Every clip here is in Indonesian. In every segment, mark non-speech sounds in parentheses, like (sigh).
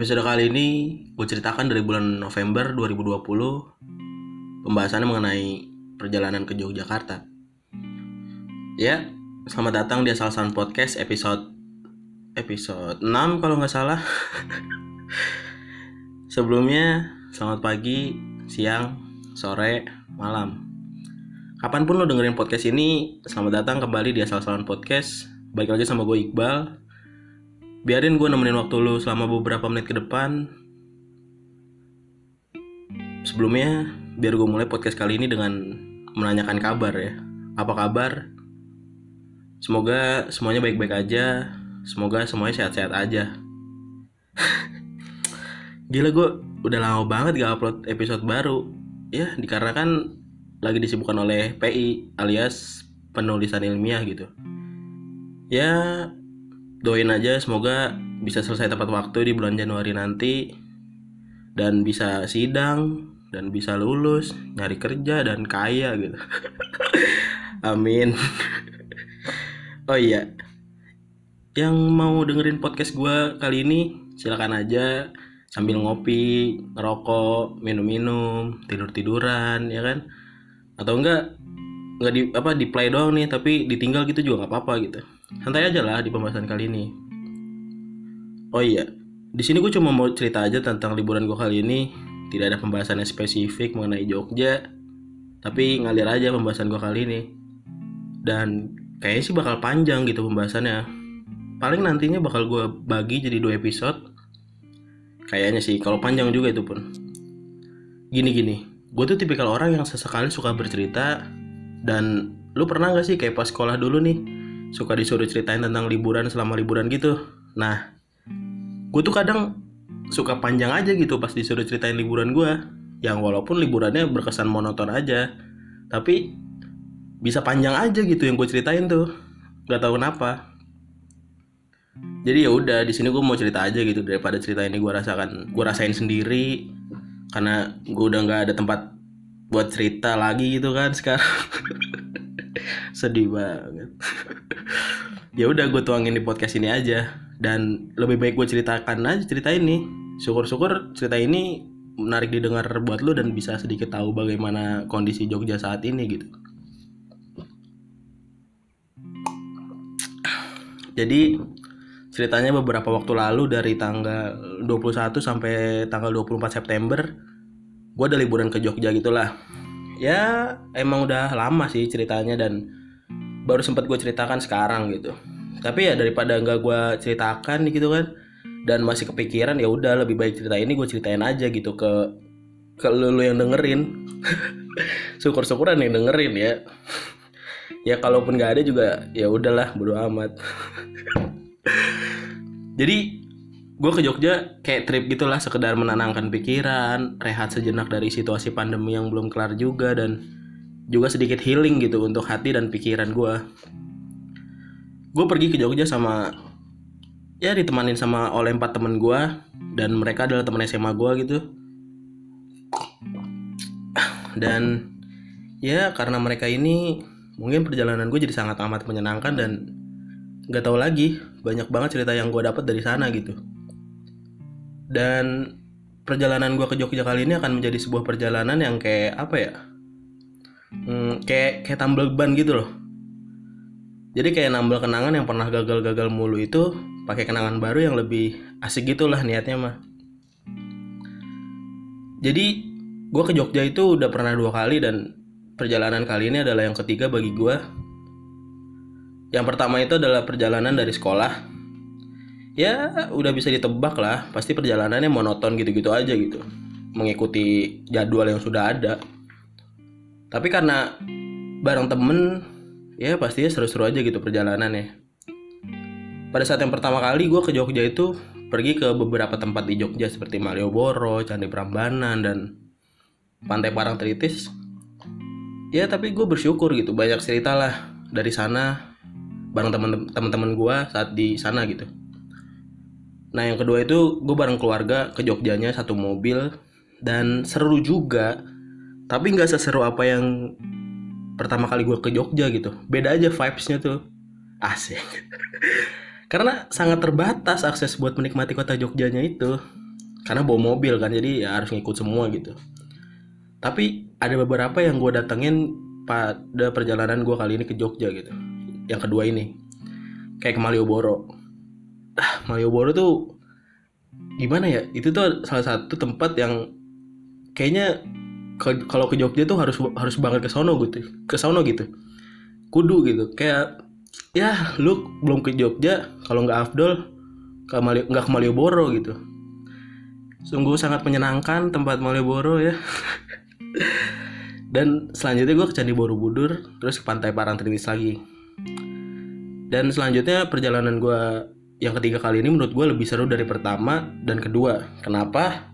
Episode kali ini gue ceritakan dari bulan November 2020 Pembahasannya mengenai perjalanan ke Yogyakarta. Ya, selamat datang di Asal San Podcast episode Episode 6 kalau nggak salah. (laughs) Sebelumnya, selamat pagi, siang, sore, malam. Kapan pun lo dengerin podcast ini, selamat datang kembali di Asal Salan Podcast. Baik lagi sama gue Iqbal biarin gue nemenin waktu lu selama beberapa menit ke depan. Sebelumnya biar gue mulai podcast kali ini dengan menanyakan kabar ya. Apa kabar? Semoga semuanya baik-baik aja. Semoga semuanya sehat-sehat aja. (laughs) Gila gue udah lama banget gak upload episode baru. Ya dikarenakan lagi disibukkan oleh PI alias penulisan ilmiah gitu. Ya doain aja semoga bisa selesai tepat waktu di bulan Januari nanti. Dan bisa sidang dan bisa lulus nyari kerja dan kaya gitu. (laughs) Amin. Oh iya. Yang mau dengerin podcast gue kali ini silakan aja. Sambil ngopi ngerokok minum-minum tidur tiduran ya kan? Atau enggak nggak di apa di play doang nih tapi ditinggal gitu juga nggak apa-apa gitu santai aja lah di pembahasan kali ini. Oh iya di sini gue cuma mau cerita aja tentang liburan gue kali ini. Tidak ada pembahasan yang spesifik mengenai Jogja tapi ngalir aja pembahasan gue kali ini. Dan kayaknya sih bakal panjang gitu pembahasannya. Paling nantinya bakal gue bagi jadi dua episode. Kayaknya sih kalau panjang juga itu pun. Gini gini. Gue tuh tipikal orang yang sesekali suka bercerita. Dan lu pernah gak sih kayak pas sekolah dulu nih suka disuruh ceritain tentang liburan selama liburan gitu. Nah gue tuh kadang suka panjang aja gitu pas disuruh ceritain liburan gue yang walaupun liburannya berkesan monoton aja tapi bisa panjang aja gitu yang gue ceritain tuh. Nggak tahu kenapa. Jadi ya udah di sini gue mau cerita aja gitu daripada cerita ini gue rasakan gue rasain sendiri. Karena gue udah nggak ada tempat buat cerita lagi gitu kan sekarang (laughs) (laughs) sedih banget. (laughs) Ya udah gue tuangin di podcast ini aja. Dan lebih baik gue ceritakan aja cerita ini syukur-syukur cerita ini menarik didengar buat lo dan bisa sedikit tahu bagaimana kondisi Jogja saat ini gitu. Jadi ceritanya beberapa waktu lalu dari tanggal 21 sampai tanggal 24 September gue ada liburan ke Jogja gitulah ya emang udah lama sih ceritanya dan baru sempat gue ceritakan sekarang gitu. Tapi ya daripada nggak gue ceritakan gitu kan dan masih kepikiran ya udah lebih baik cerita ini gue ceritain aja gitu ke ke lu, lu yang dengerin. (laughs) Syukur syukuran yang dengerin ya. (laughs) Ya kalaupun nggak ada juga ya udahlah bodo amat. (laughs) Jadi gue ke Jogja kayak trip gitulah sekedar menenangkan pikiran rehat sejenak dari situasi pandemi yang belum kelar juga dan juga sedikit healing gitu untuk hati dan pikiran gue gue pergi ke Jogja sama ya ditemanin sama oleh empat temen gue dan mereka adalah teman SMA gue gitu. Dan ya karena mereka ini mungkin perjalanan gue jadi sangat amat menyenangkan dan nggak tahu lagi banyak banget cerita yang gue dapat dari sana gitu dan perjalanan gue ke Jogja kali ini akan menjadi sebuah perjalanan yang kayak apa ya hmm, kayak kayak tambal ban gitu loh. Jadi kayak nambal kenangan yang pernah gagal-gagal mulu itu pakai kenangan baru yang lebih asik gitulah niatnya mah. Jadi gue ke Jogja itu udah pernah dua kali dan perjalanan kali ini adalah yang ketiga bagi gue yang pertama itu adalah perjalanan dari sekolah ya udah bisa ditebak lah. Pasti perjalanannya monoton gitu-gitu aja gitu. Mengikuti jadwal yang sudah ada. Tapi karena bareng temen ya pastinya seru-seru aja gitu perjalanannya. Pada saat yang pertama kali gue ke Jogja itu pergi ke beberapa tempat di Jogja seperti Malioboro, Candi Prambanan dan Pantai Parangtritis ya tapi gue bersyukur gitu. Banyak cerita lah dari sana bareng teman-teman gue saat di sana gitu nah yang kedua itu gue bareng keluarga ke Jogjanya satu mobil. Dan seru juga tapi nggak seseru apa yang pertama kali gue ke Jogja gitu. Beda aja vibesnya tuh. Asik. (laughs) Karena sangat terbatas akses buat menikmati kota Jogjanya itu. Karena bawa mobil kan jadi ya harus ngikut semua gitu. Tapi ada beberapa yang gue datengin pada perjalanan gue kali ini ke Jogja gitu. Yang kedua ini kayak ke Malioboro Malioboro tuh gimana ya? Itu tuh salah satu tempat yang kayaknya kalau ke Jogja tuh harus harus banget ke sono gitu ke sono gitu. Kudu gitu. Kayak ya lu belum ke Jogja kalau nggak Afdol ke Mali nggak ke Malioboro gitu. Sungguh sangat menyenangkan tempat Malioboro ya. (laughs) Dan selanjutnya gue ke Candi Borobudur terus ke Pantai Parangtritis lagi. Dan selanjutnya perjalanan gue yang ketiga kali ini menurut gue lebih seru dari pertama dan kedua kenapa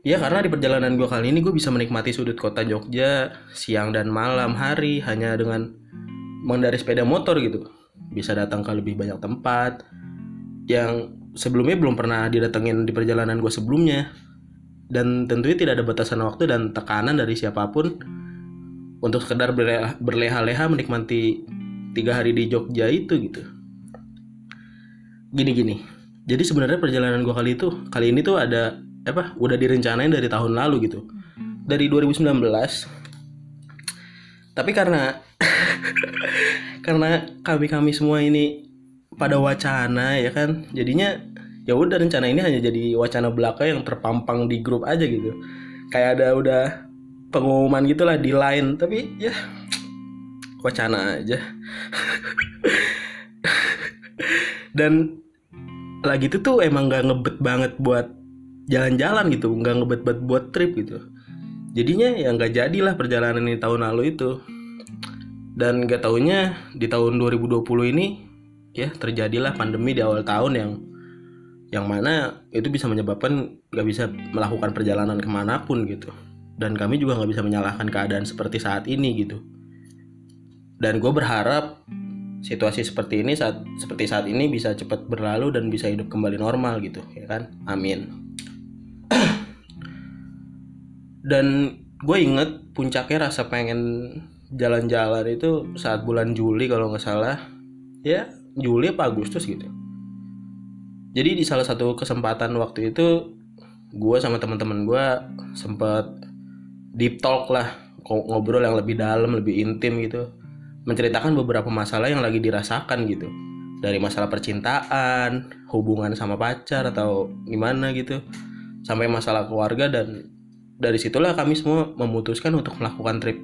Ya karena di perjalanan gue kali ini gue bisa menikmati sudut kota Jogja siang dan malam hari hanya dengan mengendari sepeda motor gitu. Bisa datang ke lebih banyak tempat yang sebelumnya belum pernah didatengin di perjalanan gue sebelumnya. Dan tentunya tidak ada batasan waktu dan tekanan dari siapa pun untuk sekedar berleha-leha menikmati tiga hari di Jogja itu gitu. Gini-gini. Jadi sebenarnya perjalanan gue kali itu kali ini tuh ada apa udah direncanain dari tahun lalu gitu. Dari 2019 tapi karena (laughs) karena kami kami semua ini pada wacana ya kan? Jadinya ya udah rencana ini hanya jadi wacana belaka yang terpampang di grup aja gitu. Kayak ada udah pengumuman gitulah di line tapi ya wacana aja. (laughs) Dan lagi itu tuh emang gak ngebet banget buat jalan-jalan gitu nggak ngebet-bet buat trip gitu. Jadinya ya nggak jadilah perjalanan ini tahun lalu itu. Dan gak taunya di tahun 2020 ini ya terjadilah pandemi di awal tahun yang yang mana itu bisa menyebabkan nggak bisa melakukan perjalanan ke mana pun gitu. Dan kami juga nggak bisa menyalahkan keadaan seperti saat ini gitu. Dan gue berharap situasi seperti ini saat seperti saat ini bisa cepat berlalu dan bisa hidup kembali normal gitu ya kan? Amin. (clears throat) Dan gue inget puncaknya rasa pengen jalan-jalan itu saat bulan Juli kalau nggak salah. Ya Juli apa Agustus gitu. Jadi di salah satu kesempatan waktu itu gue sama teman-teman gue sempat deep talk lah ngobrol yang lebih dalam lebih intim gitu menceritakan beberapa masalah yang lagi dirasakan gitu. Dari masalah percintaan hubungan sama pacar atau gimana gitu. Sampai masalah keluarga dan dari situlah kami semua memutuskan untuk melakukan trip.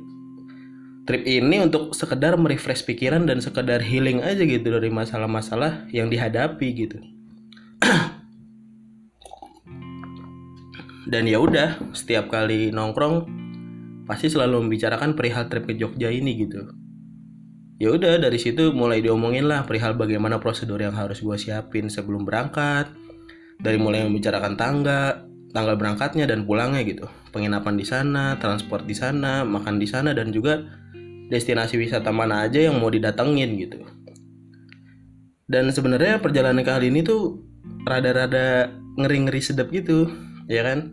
Trip ini untuk sekedar merefresh pikiran dan sekedar healing aja gitu dari masalah-masalah yang dihadapi gitu. Dan ya udah setiap kali nongkrong pasti selalu membicarakan perihal trip ke Jogja ini gitu ya udah dari situ mulai diomongin lah perihal bagaimana prosedur yang harus gue siapin sebelum berangkat. Dari mulai membicarakan tangga tanggal berangkatnya dan pulangnya gitu. Penginapan di sana transport di sana makan di sana dan juga destinasi wisata mana aja yang mau didatengin gitu. Dan sebenarnya perjalanan kali ini tuh rada-rada ngeri-ngeri sedap gitu ya kan?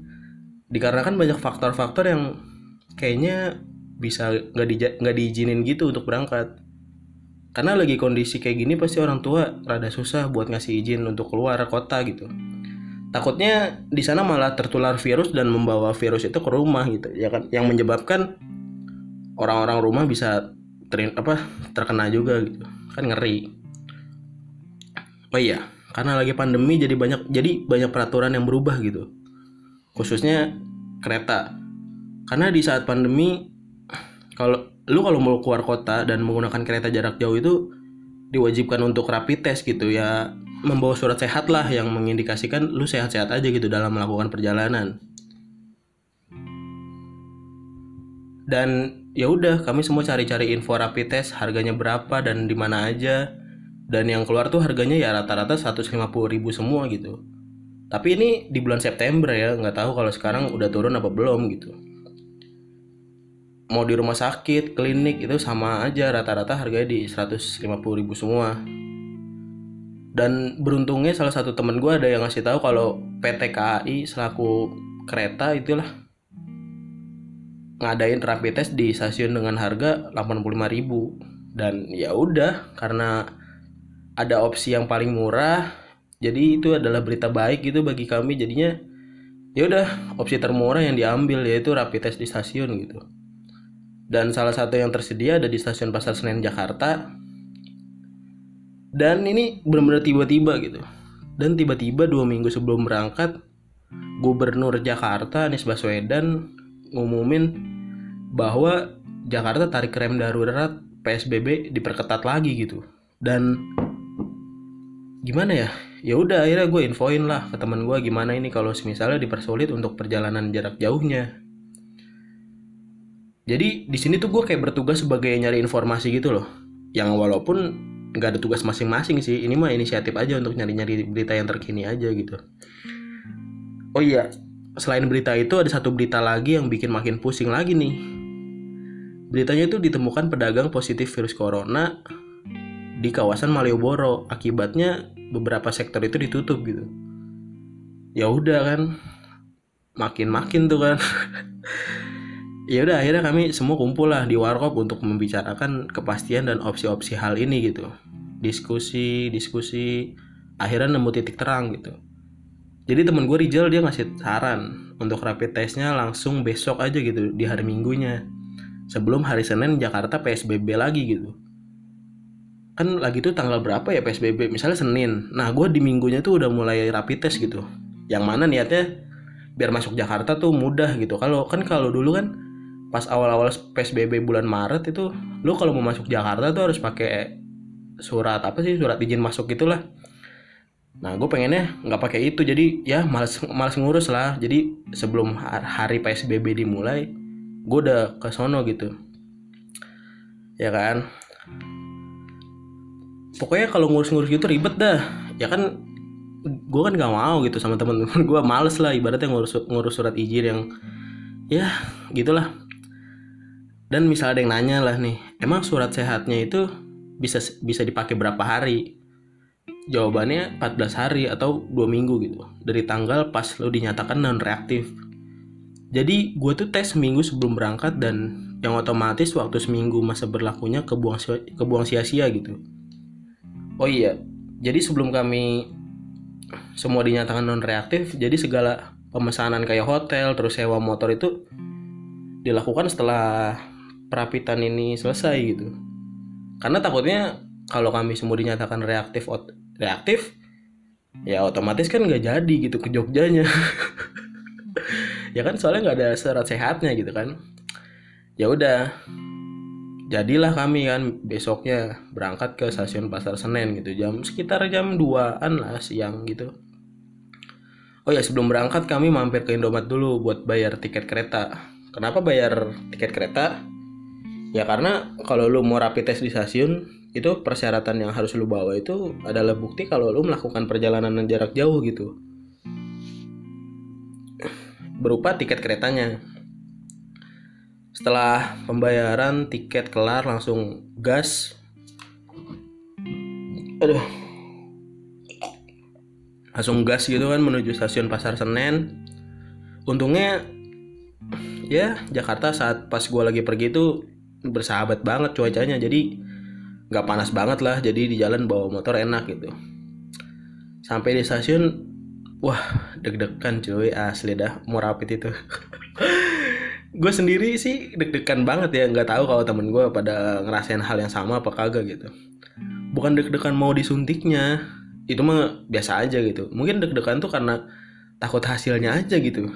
Dikarenakan banyak faktor-faktor yang kayaknya bisa nggak di diizinin gitu untuk berangkat karena lagi kondisi kayak gini pasti orang tua rada susah buat ngasih izin untuk keluar kota gitu. Takutnya di sana malah tertular virus dan membawa virus itu ke rumah gitu ya kan? Yang menyebabkan orang-orang rumah bisa ter apa terkena juga gitu. Kan ngeri. Oh iya karena lagi pandemi jadi banyak jadi banyak peraturan yang berubah gitu. Khususnya kereta. Karena di saat pandemi kalau lu kalau mau keluar kota dan menggunakan kereta jarak jauh itu diwajibkan untuk rapid test gitu ya membawa surat sehat lah yang mengindikasikan lu sehat-sehat aja gitu dalam melakukan perjalanan. Dan ya udah kami semua cari-cari info rapid test harganya berapa dan di mana aja. Dan yang keluar tuh harganya ya rata-rata 150 ribu semua gitu. Tapi ini di bulan September ya, nggak tahu kalau sekarang udah turun apa belum gitu. Mau di rumah sakit, klinik itu sama aja. Rata-rata harganya di 150 ribu semua. Dan beruntungnya salah satu temen gue ada yang ngasih tahu kalau PT KAI selaku kereta itulah ngadain rapid test di stasiun dengan harga 85.000 dan ya udah karena ada opsi yang paling murah jadi itu adalah berita baik gitu bagi kami. Jadinya ya udah opsi termurah yang diambil yaitu rapid test di stasiun gitu dan salah satu yang tersedia ada di stasiun Pasar Senen Jakarta. Dan ini benar-benar tiba-tiba gitu. Dan tiba-tiba dua minggu sebelum berangkat Gubernur Jakarta Anies Baswedan ngumumin bahwa Jakarta tarik rem darurat PSBB diperketat lagi gitu. Dan gimana ya? Ya udah akhirnya gue infoin lah ke teman gue gimana ini kalau misalnya dipersulit untuk perjalanan jarak jauhnya jadi di sini tuh gue kayak bertugas sebagai nyari informasi gitu loh yang walaupun nggak ada tugas masing-masing sih ini mah inisiatif aja untuk nyari-nyari berita yang terkini aja gitu oh iya selain berita itu ada satu berita lagi yang bikin makin pusing lagi nih beritanya itu ditemukan pedagang positif virus corona di kawasan Malioboro. Akibatnya beberapa sektor itu ditutup gitu. Ya udah kan, makin-makin tuh kan. (laughs) ya udah akhirnya kami semua kumpul lah di warkop untuk membicarakan kepastian dan opsi-opsi hal ini gitu. Diskusi, diskusi, akhirnya nemu titik terang gitu. Jadi temen gue Rizal dia ngasih saran untuk rapid testnya langsung besok aja gitu di hari minggunya. Sebelum hari Senin Jakarta PSBB lagi gitu. Kan lagi tuh tanggal berapa ya PSBB misalnya Senin. Nah gue di minggunya tuh udah mulai rapid test gitu. Yang mana niatnya biar masuk Jakarta tuh mudah gitu. Kalau kan kalau dulu kan pas awal-awal PSBB bulan Maret itu lu kalau mau masuk Jakarta tuh harus pakai surat apa sih surat izin masuk gitulah. Nah gue pengennya nggak pakai itu jadi ya males males ngurus lah. Jadi sebelum hari PSBB dimulai gue udah ke sono gitu. Ya kan? Pokoknya kalau ngurus-ngurus gitu ribet dah. Ya kan gue kan gak mau gitu sama temen-temen gue males lah ibaratnya ngurus ngurus surat izin yang ya gitulah dan misalnya ada yang nanya lah nih emang surat sehatnya itu bisa bisa dipakai berapa hari? Jawabannya 14 hari atau dua minggu gitu. Dari tanggal pas lo dinyatakan non reaktif jadi gue tuh tes seminggu sebelum berangkat dan yang otomatis waktu seminggu masa berlakunya kebuang kebuang sia-sia gitu. Oh iya, jadi sebelum kami semua dinyatakan non reaktif, jadi segala pemesanan kayak hotel terus sewa motor itu dilakukan setelah perapitan ini selesai gitu. Karena takutnya kalau kami semua dinyatakan reaktif reaktif ya otomatis kan nggak jadi gitu ke Jogjanya. (laughs) ya kan soalnya nggak ada surat sehatnya gitu kan. Ya udah, jadilah kami kan besoknya berangkat ke stasiun pasar Senen gitu jam sekitar jam 2an lah siang gitu oh ya sebelum berangkat kami mampir ke Indomaret dulu buat bayar tiket kereta kenapa bayar tiket kereta ya karena kalau lu mau rapid test di stasiun itu persyaratan yang harus lu bawa itu adalah bukti kalau lu melakukan perjalanan jarak jauh gitu. Berupa tiket keretanya. Setelah pembayaran tiket kelar langsung gas. Aduh. Langsung gas gitu kan menuju stasiun pasar Senen. Untungnya ya Jakarta saat pas gue lagi pergi itu bersahabat banget cuacanya. Jadi nggak panas banget lah. Jadi di jalan bawa motor enak gitu. Sampai di stasiun wah deg-degan cuy asli dah mau rapid itu. (laughs) Gue sendiri sih deg-degan banget ya nggak tahu kalau temen gue pada ngerasain hal yang sama apa kagak gitu. Bukan deg-degan mau disuntiknya itu mah biasa aja gitu. Mungkin deg-degan tuh karena takut hasilnya aja gitu.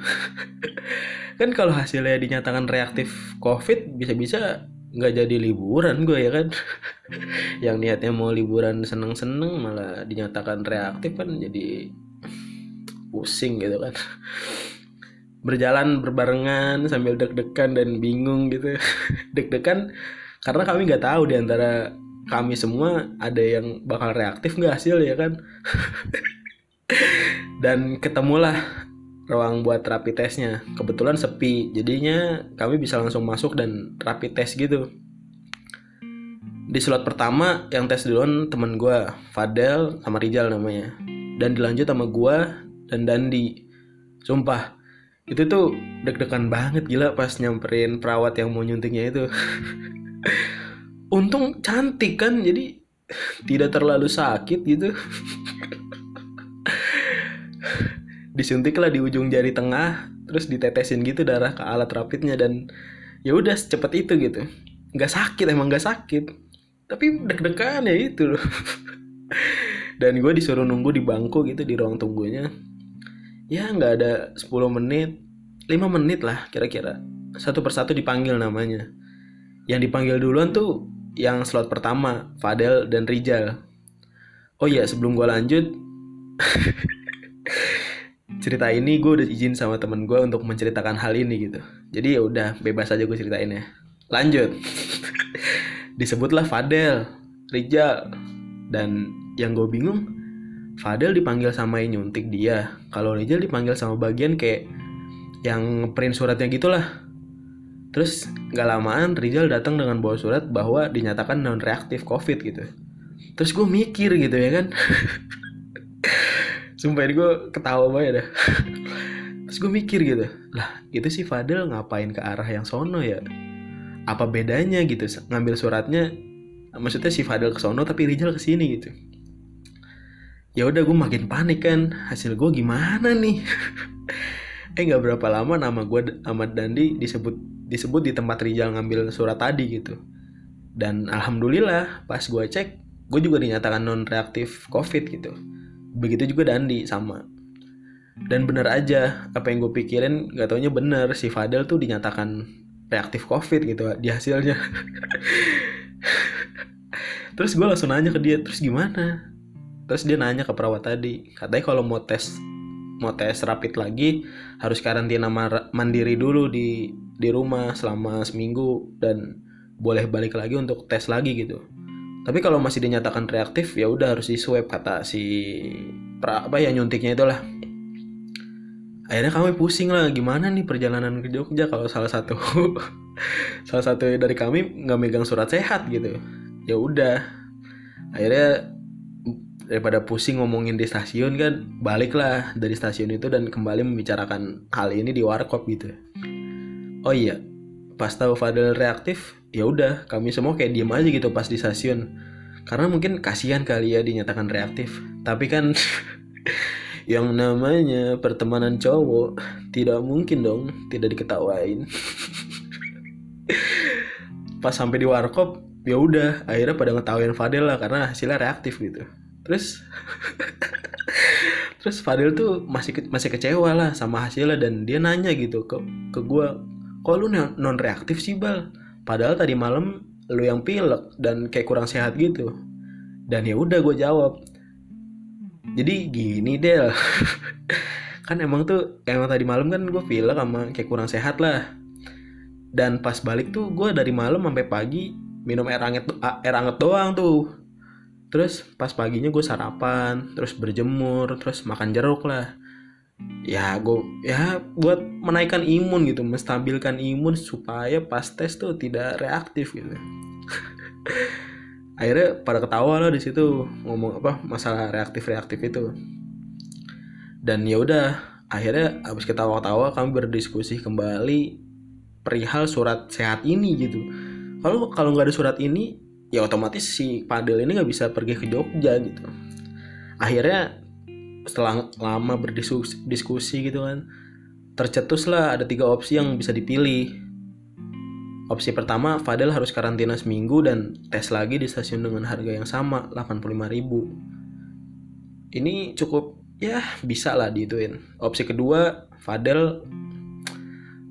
(laughs) Kan kalau hasilnya dinyatakan reaktif covid bisa-bisa nggak jadi liburan gue ya kan? Yang niatnya mau liburan seneng-seneng malah dinyatakan reaktif kan jadi pusing gitu kan. Berjalan berbarengan sambil deg-degan dan bingung gitu. (laughs) Deg-degan karena kami nggak tahu di antara kami semua ada yang bakal reaktif nggak hasil ya kan? (laughs) Dan ketemulah ruang buat rapid testnya kebetulan sepi jadinya kami bisa langsung masuk dan rapid test gitu. Di slot pertama yang tes duluan teman gue Fadel sama Rijal namanya. Dan dilanjut sama gue dan Dandi. Sumpah itu tuh deg-degan banget gila pas nyamperin perawat yang mau nyuntiknya itu. (laughs) Untung cantik kan jadi (laughs) tidak terlalu sakit gitu (laughs) disuntik lah di ujung jari tengah terus ditetesin gitu darah ke alat rapidnya dan ya udah secepat itu gitu. Nggak sakit emang nggak sakit. Tapi deg-degan ya itu loh. (laughs) Dan gue disuruh nunggu di bangku gitu di ruang tunggunya. Ya nggak ada 10 menit 5 menit lah kira-kira. Satu persatu dipanggil namanya. Yang dipanggil duluan tuh yang slot pertama Fadel dan Rijal. Oh iya sebelum gue lanjut (laughs) cerita ini gue udah izin sama temen gue untuk menceritakan hal ini gitu. Jadi ya udah bebas aja gue ceritain ya. Lanjut. (laughs) Disebutlah Fadel Rijal dan yang gue bingung Fadel dipanggil sama yang nyuntik dia. Kalau Rijal dipanggil sama bagian kayak yang print suratnya gitulah. Terus nggak lamaan Rijal datang dengan bawa surat bahwa dinyatakan non reaktif covid gitu. Terus gue mikir gitu ya kan (laughs) sumpah ini gue ketawa banget dah. (laughs) Terus gue mikir gitu lah itu si Fadel ngapain ke arah yang sono ya? Apa bedanya gitu ngambil suratnya maksudnya si Fadel ke sono tapi Rijal ke sini gitu. Ya udah gue makin panik kan hasil gue gimana nih? (laughs) Eh nggak berapa lama nama gue Ahmad Dandi disebut disebut di tempat Rijal ngambil surat tadi gitu. Dan alhamdulillah pas gue cek gue juga dinyatakan non reaktif covid gitu begitu juga Dandi sama. Dan bener aja apa yang gue pikirin gak taunya bener si Fadel tuh dinyatakan reaktif covid gitu di hasilnya. (laughs) Terus gue langsung nanya ke dia terus gimana? Terus dia nanya ke perawat tadi katanya kalau mau tes mau tes rapid lagi harus karantina mandiri dulu di di rumah selama seminggu dan boleh balik lagi untuk tes lagi gitu tapi kalau masih dinyatakan reaktif ya udah harus di swab kata si pra, apa ya nyuntiknya itulah. Akhirnya kami pusing lah gimana nih perjalanan ke Jogja kalau salah satu (laughs) salah satu dari kami nggak megang surat sehat gitu. Ya udah. Akhirnya daripada pusing ngomongin di stasiun kan baliklah dari stasiun itu dan kembali membicarakan hal ini di warkop gitu. Oh iya pas tahu Fadel reaktif ya udah kami semua kayak diem aja gitu pas di stasiun. Karena mungkin kasihan kali ya dinyatakan reaktif. Tapi kan (laughs) yang namanya pertemanan cowok tidak mungkin dong tidak diketawain. (laughs) Pas sampai di warkop ya udah akhirnya pada ngetawain Fadel lah karena hasilnya reaktif gitu. Terus (laughs) terus Fadel tuh masih masih kecewa lah sama hasilnya dan dia nanya gitu ke ke gue kok non reaktif sih bal padahal tadi malam lu yang pilek dan kayak kurang sehat gitu. Dan ya udah gue jawab. Jadi gini Del. (laughs) Kan emang tuh emang tadi malam kan gue pilek sama kayak kurang sehat lah. Dan pas balik tuh gue dari malam sampai pagi minum air hangat air hangat doang tuh. Terus pas paginya gue sarapan terus berjemur terus makan jeruk lah ya gue ya buat menaikkan imun gitu menstabilkan imun supaya pas tes tuh tidak reaktif gitu. (laughs) Akhirnya pada ketawa lah di situ ngomong apa masalah reaktif reaktif itu. Dan ya udah akhirnya abis ketawa-tawa kami berdiskusi kembali perihal surat sehat ini gitu. Kalau kalau nggak ada surat ini ya otomatis si Padel ini nggak bisa pergi ke Jogja gitu. Akhirnya setelah lama berdiskusi diskusi gitu kan tercetuslah ada tiga opsi yang bisa dipilih. Opsi pertama Fadel harus karantina seminggu dan tes lagi di stasiun dengan harga yang sama 85.000 ini cukup ya bisa lah diituin. Opsi kedua Fadel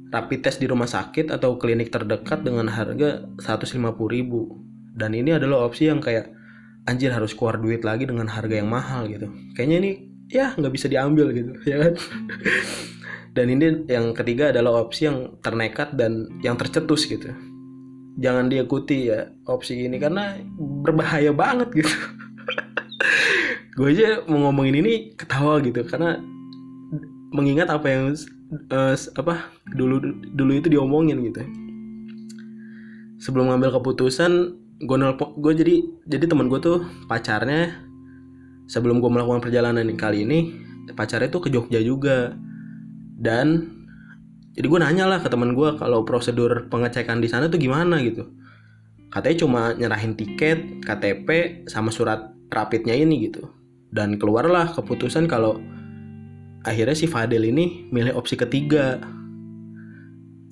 rapid test di rumah sakit atau klinik terdekat dengan harga 150.000 dan ini adalah opsi yang kayak anjir harus keluar duit lagi dengan harga yang mahal gitu. Kayaknya ini ya nggak bisa diambil gitu (laughs) ya kan? Dan ini yang ketiga adalah opsi yang ternekat dan yang tercetus gitu. Jangan diikuti ya opsi ini karena berbahaya banget gitu. (laughs) Gue aja mau ngomongin ini ketawa gitu karena mengingat apa yang uh, apa dulu dulu itu diomongin gitu. Sebelum ngambil keputusan gue nelpon gue jadi jadi teman gue tuh pacarnya sebelum gue melakukan perjalanan kali ini pacarnya tuh ke Jogja juga. Dan jadi gue nanya lah ke teman gue kalau prosedur pengecekan di sana tuh gimana gitu. Katanya cuma nyerahin tiket KTP sama surat rapidnya ini gitu. Dan keluarlah keputusan kalau akhirnya si Fadel ini milih opsi ketiga.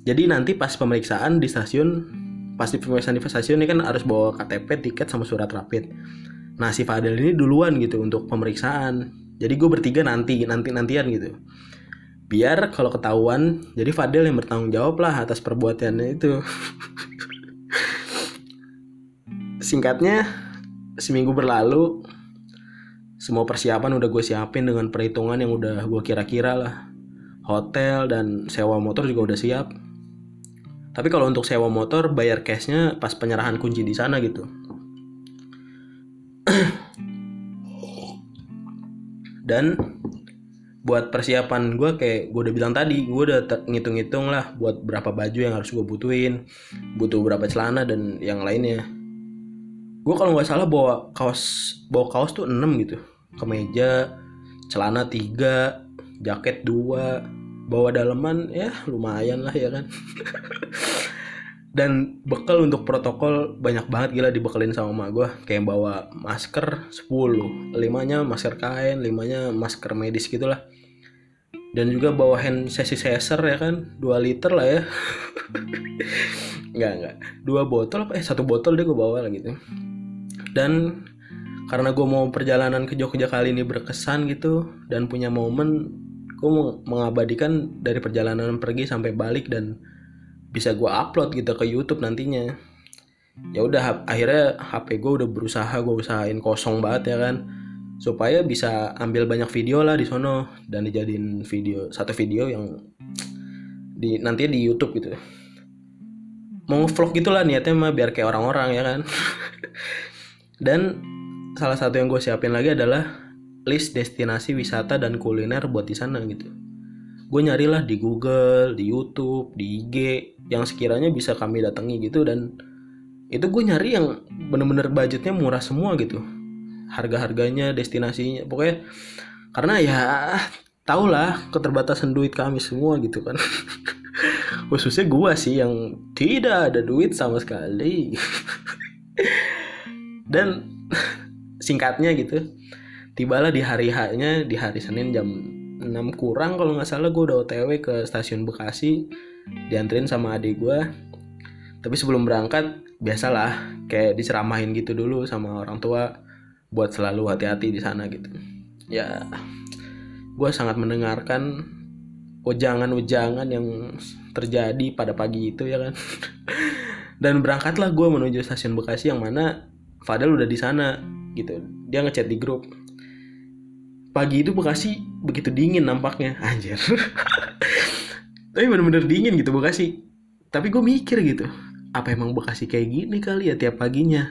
Jadi nanti pas pemeriksaan di stasiun pas di pemeriksaan di stasiun ini kan harus bawa KTP tiket sama surat rapid nah si Fadel ini duluan gitu untuk pemeriksaan. Jadi gue bertiga nanti nanti nantian gitu. Biar kalau ketahuan jadi Fadel yang bertanggung jawab lah atas perbuatannya itu. (laughs) Singkatnya seminggu berlalu semua persiapan udah gue siapin dengan perhitungan yang udah gue kira-kira lah. Hotel dan sewa motor juga udah siap. Tapi kalau untuk sewa motor bayar cashnya pas penyerahan kunci di sana gitu (clears throat) dan buat persiapan gue kayak gue udah bilang tadi gue udah ngitung-ngitung lah buat berapa baju yang harus gue butuhin butuh berapa celana dan yang lainnya. Gue kalau nggak salah bawa kaos bawa kaos tuh 6 gitu. Kemeja celana tiga jaket dua bawa daleman ya lumayan lah ya kan (laughs) dan bekal untuk protokol banyak banget gila dibekelin sama emak gue kayak bawa masker 10 limanya masker kain limanya masker medis gitulah. Dan juga bawa hand sanitizer ya kan 2 liter lah ya. (laughs) Nggak nggak. Dua botol apa? Eh satu botol deh gue bawa lah gitu. Dan karena gue mau perjalanan ke Jogja kali ini berkesan gitu dan punya momen gue mau mengabadikan dari perjalanan pergi sampai balik dan bisa gue upload gitu ke YouTube nantinya. Ya udah akhirnya HP gue udah berusaha gue usahain kosong banget ya kan supaya bisa ambil banyak video lah di sono dan dijadiin video satu video yang di nanti di YouTube gitu. Mau vlog gitulah niatnya mah biar kayak orang-orang ya kan. (laughs) Dan salah satu yang gue siapin lagi adalah list destinasi wisata dan kuliner buat di sana gitu. Gue nyarilah di Google, di YouTube, di IG yang sekiranya bisa kami datangi gitu dan itu gue nyari yang bener-bener budgetnya murah semua gitu. Harga-harganya, destinasinya, pokoknya karena ya tau lah keterbatasan duit kami semua gitu kan. (laughs) Khususnya gue sih yang tidak ada duit sama sekali. (laughs) dan (laughs) singkatnya gitu tibalah di hari haknya di hari Senin jam 6 kurang kalau nggak salah. Gue udah OTW ke stasiun Bekasi dianterin sama adik gue tapi sebelum berangkat biasalah kayak diceramahin gitu dulu sama orang tua buat selalu hati-hati di sana gitu. Ya gue sangat mendengarkan ujangan-ujangan yang terjadi pada pagi itu ya kan? (laughs) Dan berangkatlah gue menuju stasiun Bekasi yang mana Fadel udah di sana gitu. Dia ngechat di grup pagi itu Bekasi begitu dingin nampaknya. Anjir. Tapi bener-bener dingin gitu Bekasi. Tapi gue mikir gitu apa emang Bekasi kayak gini kali ya tiap paginya?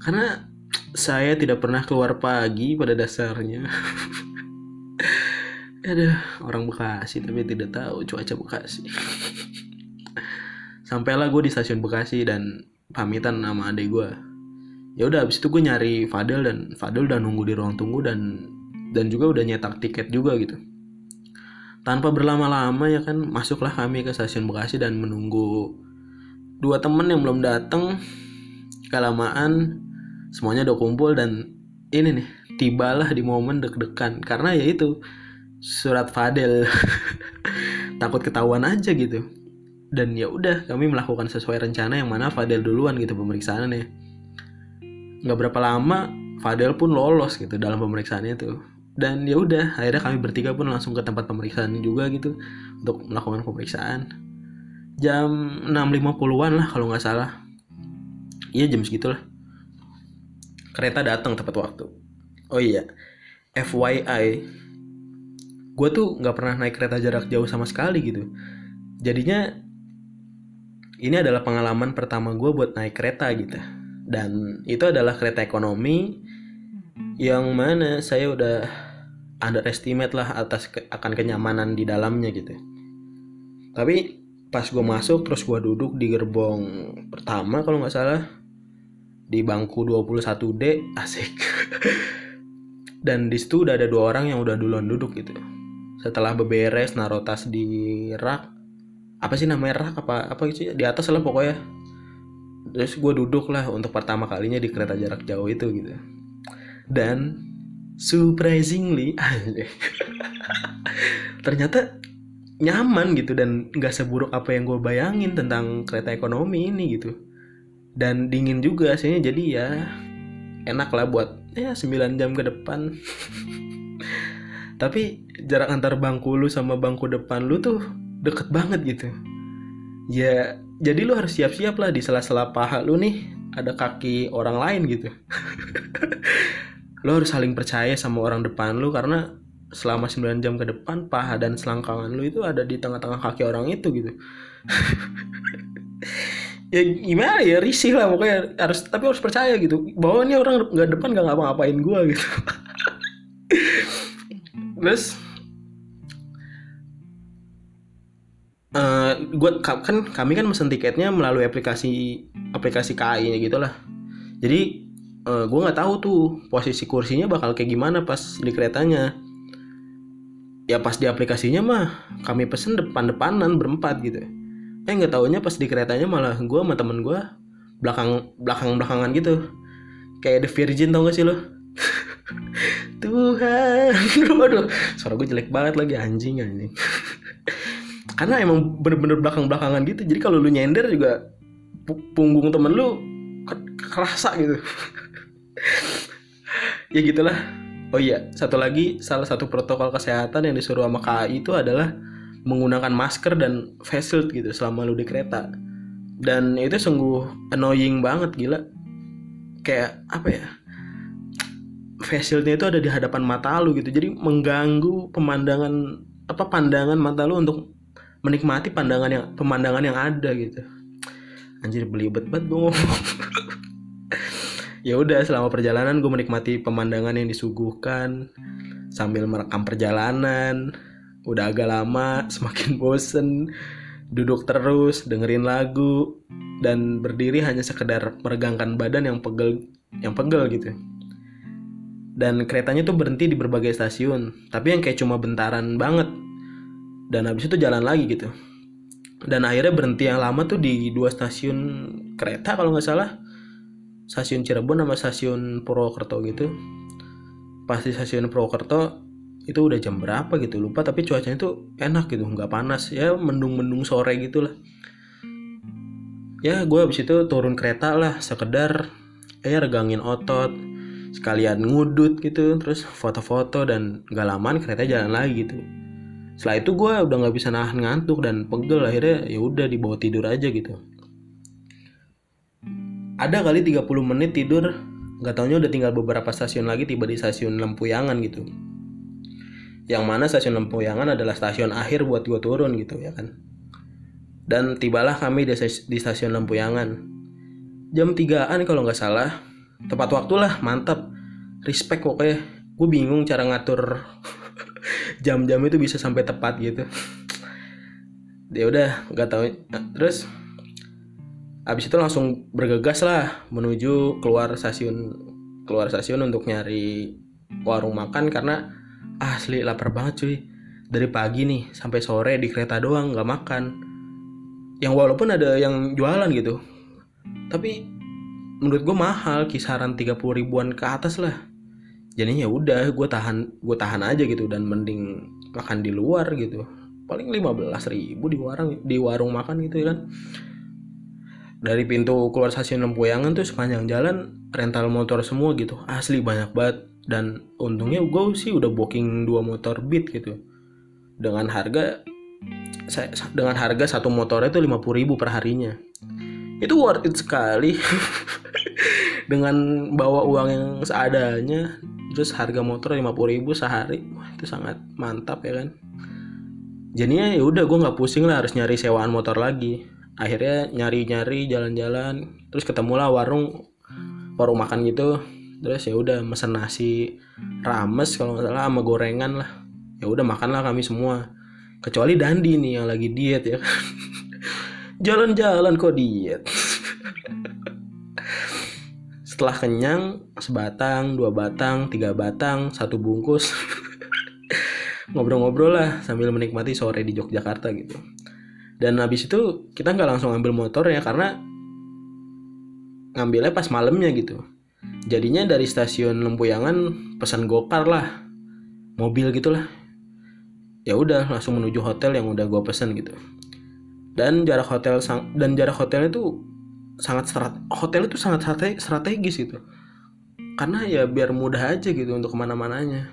Karena saya tidak pernah keluar pagi pada dasarnya. (laughs) Ada orang Bekasi tapi tidak tahu cuaca Bekasi. Sampailah gue di stasiun Bekasi dan pamitan sama adik gue ya udah abis itu gue nyari Fadel dan Fadel udah nunggu di ruang tunggu dan dan juga udah nyetak tiket juga gitu. Tanpa berlama-lama ya kan masuklah kami ke stasiun Bekasi dan menunggu dua temen yang belum datang kelamaan semuanya udah kumpul dan ini nih tibalah di momen deg-degan. Karena ya itu surat Fadel (laughs) takut ketahuan aja gitu. Dan ya udah kami melakukan sesuai rencana yang mana Fadel duluan gitu pemeriksaannya. Nggak berapa lama Fadel pun lolos gitu dalam pemeriksaan itu dan ya udah akhirnya kami bertiga pun langsung ke tempat pemeriksaan juga gitu untuk melakukan pemeriksaan. Jam 6.50an lah kalau nggak salah. Iya jam segitulah. Kereta datang tepat waktu. Oh iya FYI gue tuh nggak pernah naik kereta jarak jauh sama sekali gitu. Jadinya ini adalah pengalaman pertama gue buat naik kereta gitu. Dan itu adalah kereta ekonomi yang mana saya udah underestimate lah atas ke akan kenyamanan di dalamnya gitu. Tapi pas gue masuk terus gue duduk di gerbong pertama kalau nggak salah di bangku 21D (laughs) asik. Dan di situ udah ada dua orang yang udah duluan duduk gitu. Setelah beberes naruh tas di rak apa sih namanya rak apa apa gitu ya? di atas lah pokoknya. Terus gue duduk lah untuk pertama kalinya di kereta jarak jauh itu gitu. Dan surprisingly ternyata nyaman gitu dan nggak seburuk apa yang gue bayangin tentang kereta ekonomi ini gitu. Dan dingin juga sih jadi ya enak lah buat ya 9 jam ke depan. Tapi jarak antar bangku lu sama bangku depan lu tuh deket banget gitu. Ya jadi lu harus siap-siap lah di sela-sela paha lu nih ada kaki orang lain gitu (laughs) lu harus saling percaya sama orang depan lu karena selama 9 jam ke depan paha dan selangkangan lu itu ada di tengah-tengah kaki orang itu gitu. (laughs) Ya gimana ya risih lah pokoknya. Harus tapi harus percaya gitu. Bahwa ini orang nggak depan nggak ngapa-ngapain gue gitu. (laughs) Terus uh, gua kan kami kan mesen tiketnya melalui aplikasi aplikasi KAI gitu lah. Jadi uh, eh, gue nggak tahu tuh posisi kursinya bakal kayak gimana pas di keretanya. Ya pas di aplikasinya mah kami pesen depan-depanan berempat gitu. Eh nggak taunya pas di keretanya malah gue sama temen gue belakang belakang belakangan gitu. Kayak The Virgin tau gak sih lo? (laughs) Tuhan. (laughs) Waduh suara gue jelek banget lagi anjing anjing. (laughs) Karena emang bener-bener belakang belakangan gitu jadi kalau lu nyender juga punggung temen lu kerasa gitu (laughs) ya gitulah Oh iya, satu lagi salah satu protokol kesehatan yang disuruh sama KAI itu adalah menggunakan masker dan face shield gitu selama lu di kereta. Dan itu sungguh annoying banget gila. Kayak apa ya? Face shieldnya itu ada di hadapan mata lu gitu. Jadi mengganggu pemandangan apa pandangan mata lu untuk menikmati pandangan yang pemandangan yang ada gitu. Anjir belibet banget gue ngomong. (laughs) ya udah selama perjalanan gue menikmati pemandangan yang disuguhkan sambil merekam perjalanan. Udah agak lama (laughs) semakin bosen duduk terus dengerin lagu dan berdiri hanya sekedar meregangkan badan yang pegel yang pegel gitu. Dan keretanya tuh berhenti di berbagai stasiun tapi yang kayak cuma bentaran banget. Dan habis itu jalan lagi gitu. Dan akhirnya berhenti yang lama tuh di dua stasiun kereta kalau nggak salah stasiun Cirebon sama stasiun Purwokerto gitu. Pas di stasiun Purwokerto itu udah jam berapa gitu lupa tapi cuacanya tuh enak gitu nggak panas. Ya mendung-mendung sore gitu lah ya gue abis itu turun kereta lah sekedar ya regangin otot sekalian ngudut gitu terus foto-foto dan gak lamaan kereta jalan lagi gitu. Setelah itu gue udah nggak bisa nahan ngantuk dan pegel akhirnya ya udah dibawa tidur aja gitu ada kali 30 menit tidur nggak taunya udah tinggal beberapa stasiun lagi tiba di stasiun Lempuyangan gitu. Yang mana stasiun Lempuyangan adalah stasiun akhir buat gue turun gitu ya kan? Dan tibalah kami di, stasiun Lempuyangan. Jam 3an kalau nggak salah tepat waktu lah mantap. Respect pokoknya. Gue bingung cara ngatur (laughs) jam-jam itu bisa sampai tepat gitu. Ya udah nggak tahu. Terus habis itu langsung bergegas lah menuju keluar stasiun keluar stasiun untuk nyari warung makan karena asli lapar banget cuy. Dari pagi nih sampai sore di kereta doang nggak makan. Yang walaupun ada yang jualan gitu tapi menurut gue mahal kisaran 30 ribuan ke atas lah. Jadinya ya udah gue tahan gue tahan aja gitu dan mending makan di luar gitu. Paling 15 ribu di warung di warung makan gitu kan dari pintu keluar stasiun Lempuyangan tuh sepanjang jalan rental motor semua gitu. Asli banyak banget. Dan untungnya gue sih udah booking dua motor beat gitu. Dengan harga saya dengan harga satu motornya itu lima puluh ribu per harinya. Itu worth it sekali. (laughs) Dengan bawa uang yang seadanya terus harga motor lima puluh ribu sehari. Wah, itu sangat mantap ya kan. Jadinya ya udah gue nggak pusing lah harus nyari sewaan motor lagi akhirnya nyari-nyari jalan-jalan terus ketemulah warung warung makan gitu. Terus ya udah mesen nasi rames kalau nggak salah sama gorengan lah. Ya udah makan lah kami semua. Kecuali Dandi nih yang lagi diet ya (laughs) jalan-jalan kok diet. (laughs) Setelah kenyang sebatang dua batang tiga batang satu bungkus. (laughs) Ngobrol-ngobrol lah sambil menikmati sore di Yogyakarta gitu dan habis itu kita nggak langsung ambil motor ya karena ngambilnya pas malamnya gitu. Jadinya dari stasiun Lempuyangan pesan gokar lah mobil gitulah. Ya udah langsung menuju hotel yang udah gue pesen gitu. Dan jarak hotel sang dan jarak hotelnya tuh sangat strat hotel itu sangat strategis gitu. Karena ya biar mudah aja gitu untuk ke mana-mananya.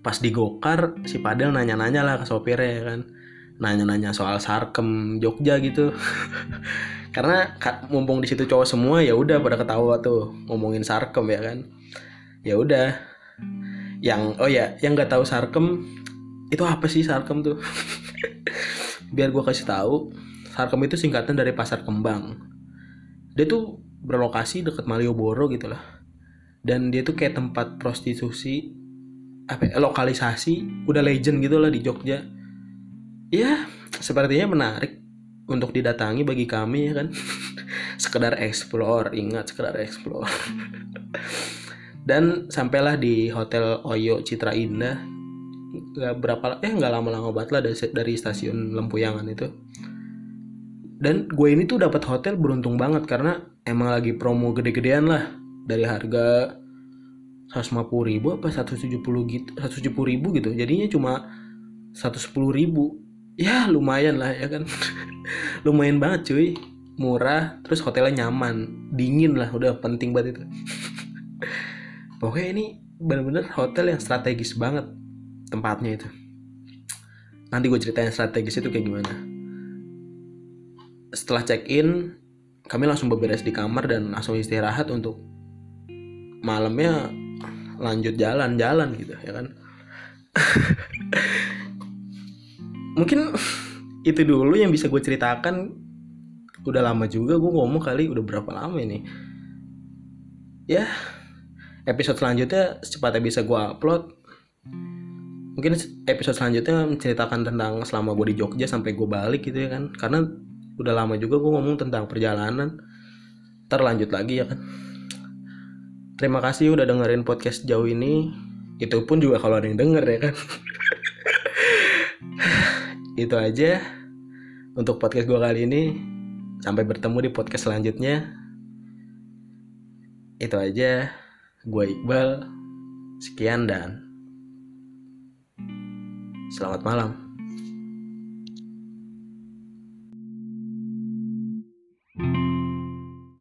Pas di gokar si Padel nanya-nanya lah ke sopirnya ya kan nanya-nanya soal sarkem Jogja gitu. (laughs) Karena mumpung di situ cowok semua ya udah pada ketawa tuh ngomongin sarkem ya kan? Ya udah. Yang oh ya yang nggak tahu sarkem itu apa sih sarkem tuh? (laughs) Biar gue kasih tahu sarkem itu singkatan dari pasar kembang. Dia tuh berlokasi deket Malioboro gitu lah. Dan dia tuh kayak tempat prostitusi apa ya, lokalisasi udah legend gitu lah di Jogja ya sepertinya menarik untuk didatangi bagi kami ya kan? (laughs) Sekedar explore ingat sekedar explore. (laughs) Dan sampailah di hotel Oyo Citra Indah. Nggak berapa eh nggak lama-lama banget lah dari, dari stasiun Lempuyangan itu. Dan gue ini tuh dapat hotel beruntung banget karena emang lagi promo gede-gedean lah. Dari harga 150 ribu apa 170 gitu 170 ribu gitu. Jadinya cuma 110 ribu ya lumayan lah ya kan. (laughs) Lumayan banget cuy. Murah terus hotelnya nyaman. Dingin lah udah penting banget itu. (laughs) Pokoknya ini bener-bener hotel yang strategis banget tempatnya itu. Nanti gue ceritain strategis itu kayak gimana. Setelah check in kami langsung beberes di kamar dan langsung istirahat untuk malamnya lanjut jalan-jalan gitu ya kan (laughs) mungkin itu dulu yang bisa gue ceritakan. Udah lama juga gue ngomong kali udah berapa lama ini? Ya episode selanjutnya secepatnya bisa gue upload. Mungkin episode selanjutnya menceritakan tentang selama gue di Jogja sampai gue balik gitu ya kan. Karena udah lama juga gue ngomong tentang perjalanan. Terlanjut lagi ya kan. Terima kasih udah dengerin podcast jauh ini. Itu pun juga kalau ada yang denger ya kan (laughs) itu aja untuk podcast gue kali ini sampai bertemu di podcast selanjutnya itu aja Gue Iqbal. Sekian dan selamat malam.